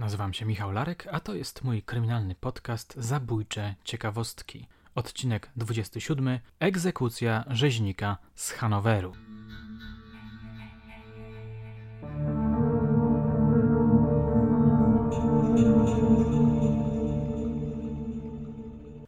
Nazywam się Michał Larek, a to jest mój kryminalny podcast Zabójcze Ciekawostki. Odcinek 27. Egzekucja rzeźnika z Hanoweru.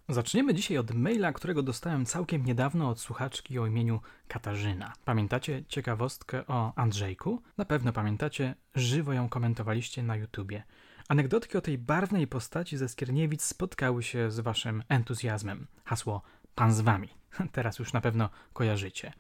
Zaczniemy dzisiaj od maila, którego dostałem całkiem niedawno od słuchaczki o imieniu Katarzyna. Pamiętacie ciekawostkę o Andrzejku? Na pewno pamiętacie, żywo ją komentowaliście na YouTubie. Anegdotki o tej barwnej postaci ze Skierniewic spotkały się z waszym entuzjazmem. Hasło Pan z wami. Teraz już na pewno kojarzycie.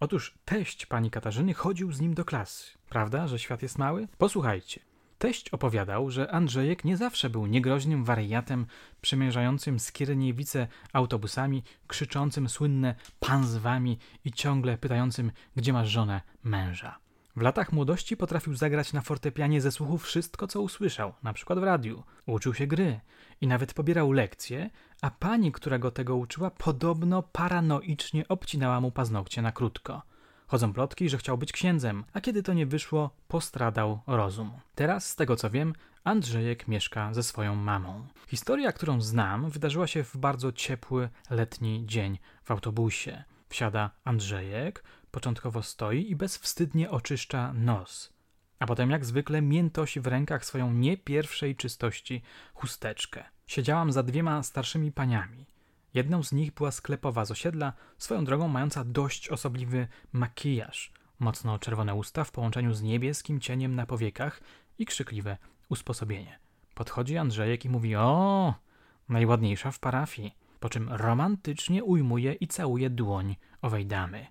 Otóż teść pani Katarzyny chodził z nim do klasy. Prawda, że świat jest mały? Posłuchajcie. Teść opowiadał, że Andrzejek nie zawsze był niegroźnym wariatem przemierzającym Skierniewice autobusami, krzyczącym słynne pan z wami i ciągle pytającym, gdzie masz żonę, męża. W latach młodości potrafił zagrać na fortepianie ze słuchu wszystko, co usłyszał, na przykład w radiu. Uczył się gry i nawet pobierał lekcje, a pani, która go tego uczyła, podobno paranoicznie obcinała mu paznokcie na krótko. Chodzą plotki, że chciał być księdzem, a kiedy to nie wyszło, postradał rozum. Teraz, z tego co wiem, Andrzejek mieszka ze swoją mamą. Historia, którą znam, wydarzyła się w bardzo ciepły, letni dzień w autobusie. Wsiada Andrzejek, początkowo stoi i bezwstydnie oczyszcza nos. A potem jak zwykle miętosi w rękach swoją nie pierwszej czystości chusteczkę. Siedziałam za dwiema starszymi paniami. Jedną z nich była sklepowa z osiedla, swoją drogą mająca dość osobliwy makijaż, mocno czerwone usta w połączeniu z niebieskim cieniem na powiekach i krzykliwe usposobienie. Podchodzi Andrzejek i mówi: O, najładniejsza w parafii, po czym romantycznie ujmuje i całuje dłoń owej damy.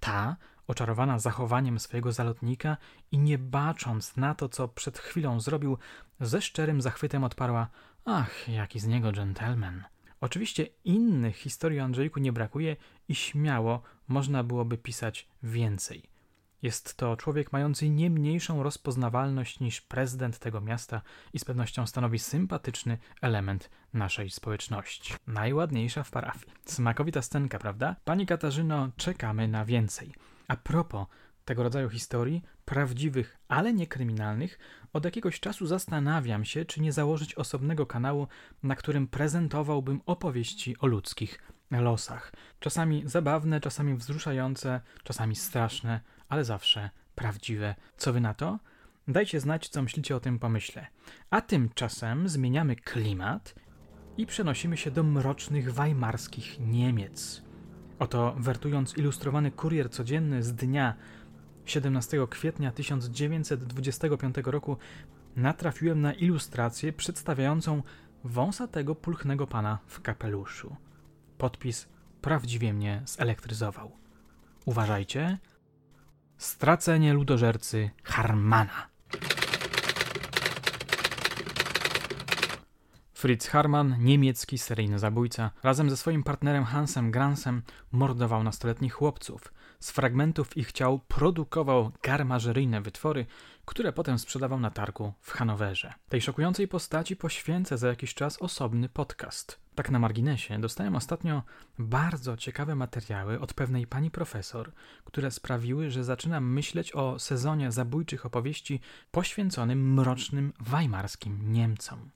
Ta, oczarowana zachowaniem swojego zalotnika i nie bacząc na to, co przed chwilą zrobił, ze szczerym zachwytem odparła: Ach, jaki z niego dżentelmen. Oczywiście innych historii o Andrzejku nie brakuje i śmiało można byłoby pisać więcej. Jest to człowiek mający nie mniejszą rozpoznawalność niż prezydent tego miasta i z pewnością stanowi sympatyczny element naszej społeczności. Najładniejsza w parafii. Smakowita scenka, prawda? Pani Katarzyno, czekamy na więcej. A propos tego rodzaju historii, prawdziwych, ale nie kryminalnych, od jakiegoś czasu zastanawiam się, czy nie założyć osobnego kanału, na którym prezentowałbym opowieści o ludzkich losach. Czasami zabawne, czasami wzruszające, czasami straszne, ale zawsze prawdziwe. Co wy na to? Dajcie znać, co myślicie o tym pomyśle. A tymczasem zmieniamy klimat i przenosimy się do mrocznych weimarskich Niemiec. Oto wertując ilustrowany kurier codzienny z dnia 17 kwietnia 1925 roku natrafiłem na ilustrację przedstawiającą wąsatego pulchnego pana w kapeluszu. Podpis prawdziwie mnie zelektryzował. Uważajcie. Stracenie ludożercy Harmana. Fritz Harman, niemiecki seryjny zabójca, razem ze swoim partnerem Hansem Gransem mordował nastoletnich chłopców. Z fragmentów ich ciał produkował garmażeryjne wytwory, które potem sprzedawał na targu w Hanowerze. Tej szokującej postaci poświęcę za jakiś czas osobny podcast. Tak na marginesie, dostałem ostatnio bardzo ciekawe materiały od pewnej pani profesor, które sprawiły, że zaczynam myśleć o sezonie zabójczych opowieści poświęconym mrocznym weimarskim Niemcom.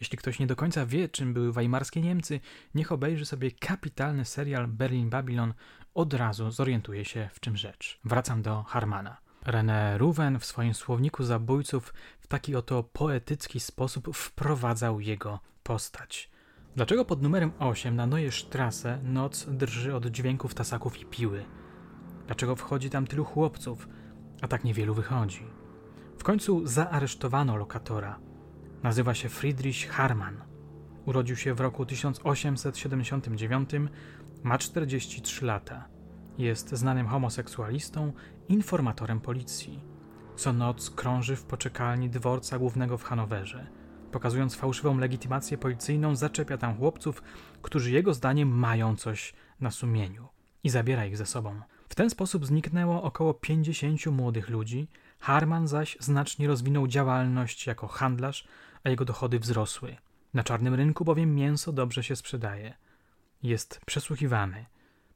Jeśli ktoś nie do końca wie, czym były weimarskie Niemcy, niech obejrzy sobie kapitalny serial Berlin Babylon, od razu zorientuje się, w czym rzecz. Wracam do Harmana. René Ruwen w swoim słowniku zabójców w taki oto poetycki sposób wprowadzał jego postać. Dlaczego pod numerem 8 na Neue noc drży od dźwięków tasaków i piły? Dlaczego wchodzi tam tylu chłopców, a tak niewielu wychodzi? W końcu zaaresztowano lokatora – Nazywa się Friedrich Harman. Urodził się w roku 1879, ma 43 lata. Jest znanym homoseksualistą, informatorem policji. Co noc krąży w poczekalni dworca głównego w Hanowerze. Pokazując fałszywą legitymację policyjną, zaczepia tam chłopców, którzy jego zdaniem mają coś na sumieniu i zabiera ich ze sobą. W ten sposób zniknęło około 50 młodych ludzi, Harman zaś znacznie rozwinął działalność jako handlarz, a jego dochody wzrosły. Na czarnym rynku bowiem mięso dobrze się sprzedaje. Jest przesłuchiwany.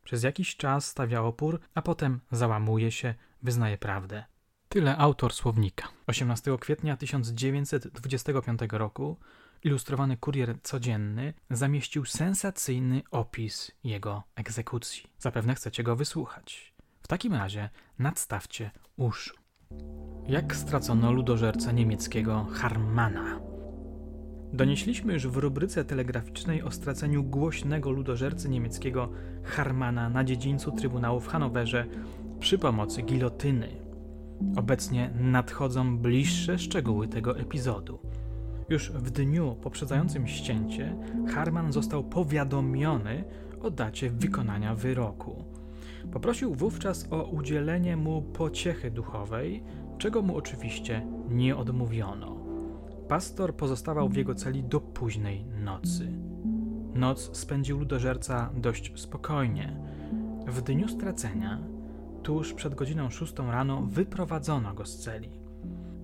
Przez jakiś czas stawia opór, a potem załamuje się, wyznaje prawdę. Tyle autor słownika. 18 kwietnia 1925 roku ilustrowany kurier codzienny zamieścił sensacyjny opis jego egzekucji. Zapewne chcecie go wysłuchać. W takim razie nadstawcie uszu. Jak stracono ludożerca niemieckiego Harmana? Donieśliśmy już w rubryce telegraficznej o straceniu głośnego ludożercy niemieckiego Harmana na dziedzińcu Trybunału w Hanowerze przy pomocy gilotyny. Obecnie nadchodzą bliższe szczegóły tego epizodu. Już w dniu poprzedzającym ścięcie Harman został powiadomiony o dacie wykonania wyroku. Poprosił wówczas o udzielenie mu pociechy duchowej, czego mu oczywiście nie odmówiono. Pastor pozostawał w jego celi do późnej nocy. Noc spędził ludożerca dość spokojnie. W dniu stracenia, tuż przed godziną szóstą rano, wyprowadzono go z celi.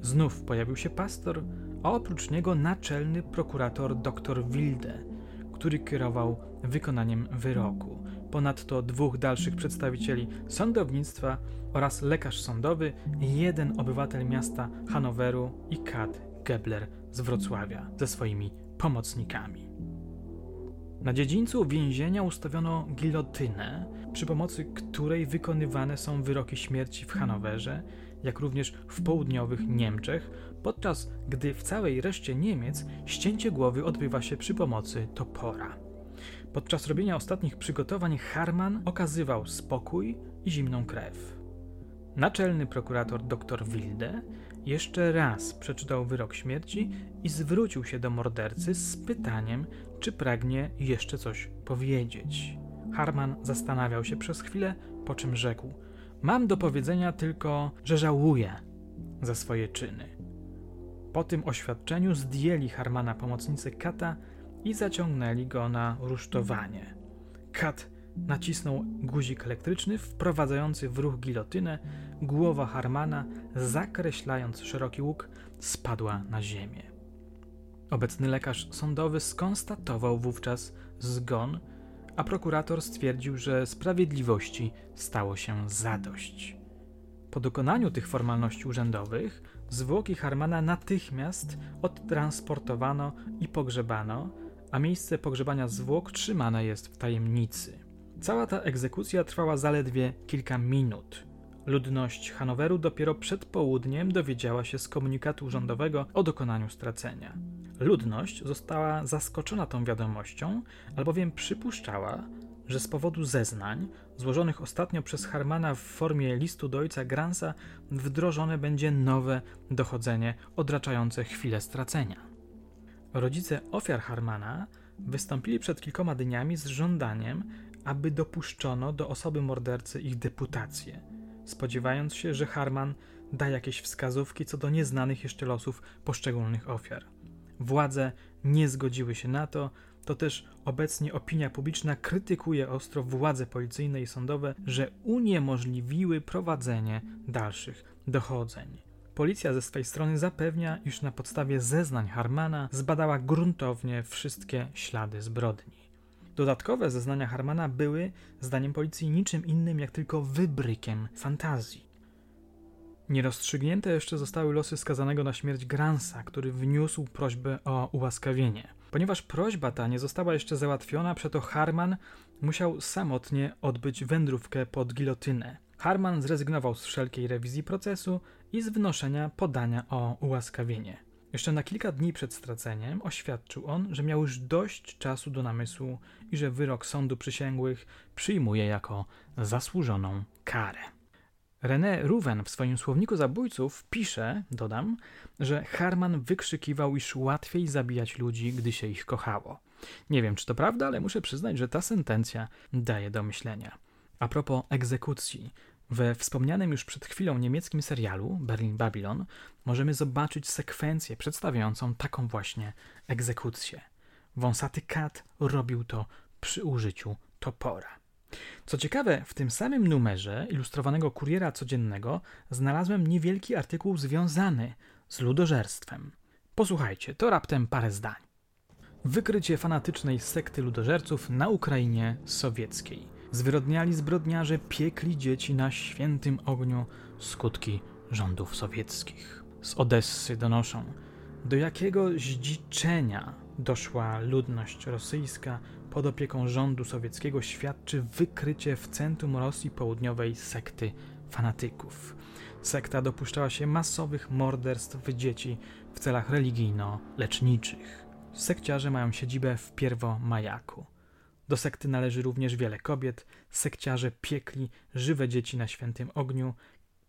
Znów pojawił się pastor, a oprócz niego naczelny prokurator dr Wilde, który kierował wykonaniem wyroku. Ponadto dwóch dalszych przedstawicieli sądownictwa oraz lekarz sądowy, jeden obywatel miasta Hanoweru i Kat Gebler z Wrocławia ze swoimi pomocnikami. Na dziedzińcu więzienia ustawiono gilotynę, przy pomocy której wykonywane są wyroki śmierci w Hanowerze, jak również w południowych Niemczech, podczas gdy w całej reszcie Niemiec ścięcie głowy odbywa się przy pomocy topora. Podczas robienia ostatnich przygotowań Harman okazywał spokój i zimną krew. Naczelny prokurator dr Wilde jeszcze raz przeczytał wyrok śmierci i zwrócił się do mordercy z pytaniem, czy pragnie jeszcze coś powiedzieć. Harman zastanawiał się przez chwilę, po czym rzekł: Mam do powiedzenia tylko, że żałuję za swoje czyny. Po tym oświadczeniu zdjęli Harmana pomocnicy Kata i zaciągnęli go na rusztowanie. Kat nacisnął guzik elektryczny wprowadzający w ruch gilotynę. Głowa Harmana, zakreślając szeroki łuk, spadła na ziemię. Obecny lekarz sądowy skonstatował wówczas zgon, a prokurator stwierdził, że sprawiedliwości stało się zadość. Po dokonaniu tych formalności urzędowych, zwłoki Harmana natychmiast odtransportowano i pogrzebano, a miejsce pogrzebania zwłok trzymane jest w tajemnicy. Cała ta egzekucja trwała zaledwie kilka minut. Ludność Hanoweru dopiero przed południem dowiedziała się z komunikatu urzędowego o dokonaniu stracenia. Ludność została zaskoczona tą wiadomością, albowiem przypuszczała, że z powodu zeznań złożonych ostatnio przez Harmana w formie listu do ojca Gransa wdrożone będzie nowe dochodzenie odraczające chwilę stracenia. Rodzice ofiar Harmana wystąpili przed kilkoma dniami z żądaniem, aby dopuszczono do osoby mordercy ich deputację, spodziewając się, że Harman da jakieś wskazówki co do nieznanych jeszcze losów poszczególnych ofiar. Władze nie zgodziły się na to, to też obecnie opinia publiczna krytykuje ostro władze policyjne i sądowe, że uniemożliwiły prowadzenie dalszych dochodzeń. Policja ze swej strony zapewnia, iż na podstawie zeznań Harmana zbadała gruntownie wszystkie ślady zbrodni. Dodatkowe zeznania Harmana były, zdaniem policji, niczym innym jak tylko wybrykiem fantazji. Nierozstrzygnięte jeszcze zostały losy skazanego na śmierć Gransa, który wniósł prośbę o ułaskawienie. Ponieważ prośba ta nie została jeszcze załatwiona, przeto Harman musiał samotnie odbyć wędrówkę pod gilotynę. Harman zrezygnował z wszelkiej rewizji procesu i z wnoszenia podania o ułaskawienie. Jeszcze na kilka dni przed straceniem oświadczył on, że miał już dość czasu do namysłu i że wyrok sądu przysięgłych przyjmuje jako zasłużoną karę. René Ruwen w swoim słowniku zabójców pisze, dodam, że Harman wykrzykiwał, iż łatwiej zabijać ludzi, gdy się ich kochało. Nie wiem, czy to prawda, ale muszę przyznać, że ta sentencja daje do myślenia. A propos egzekucji, we wspomnianym już przed chwilą niemieckim serialu Berlin Babylon możemy zobaczyć sekwencję przedstawiającą taką właśnie egzekucję. Wąsaty kat robił to przy użyciu topora. Co ciekawe, w tym samym numerze ilustrowanego kuriera codziennego znalazłem niewielki artykuł związany z ludożerstwem. Posłuchajcie, to raptem parę zdań. Wykrycie fanatycznej sekty ludożerców na Ukrainie sowieckiej. Zwyrodniali zbrodniarze piekli dzieci na świętym ogniu, skutki rządów sowieckich. Z Odessy donoszą, do jakiego zdziczenia doszła ludność rosyjska pod opieką rządu sowieckiego świadczy wykrycie w centrum Rosji Południowej sekty fanatyków. Sekta dopuszczała się masowych morderstw dzieci w celach religijno-leczniczych. Sekciarze mają siedzibę w Pierwomajaku. Do sekty należy również wiele kobiet. Sekciarze piekli żywe dzieci na świętym ogniu,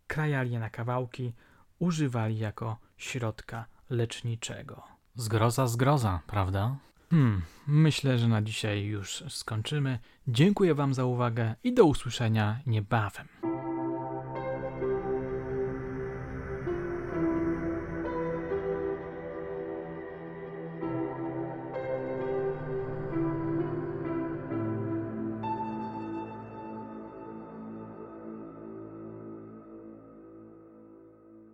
krajali je na kawałki, używali jako środka leczniczego. Zgroza, zgroza, prawda? Hmm, myślę, że na dzisiaj już skończymy. Dziękuję Wam za uwagę i do usłyszenia niebawem.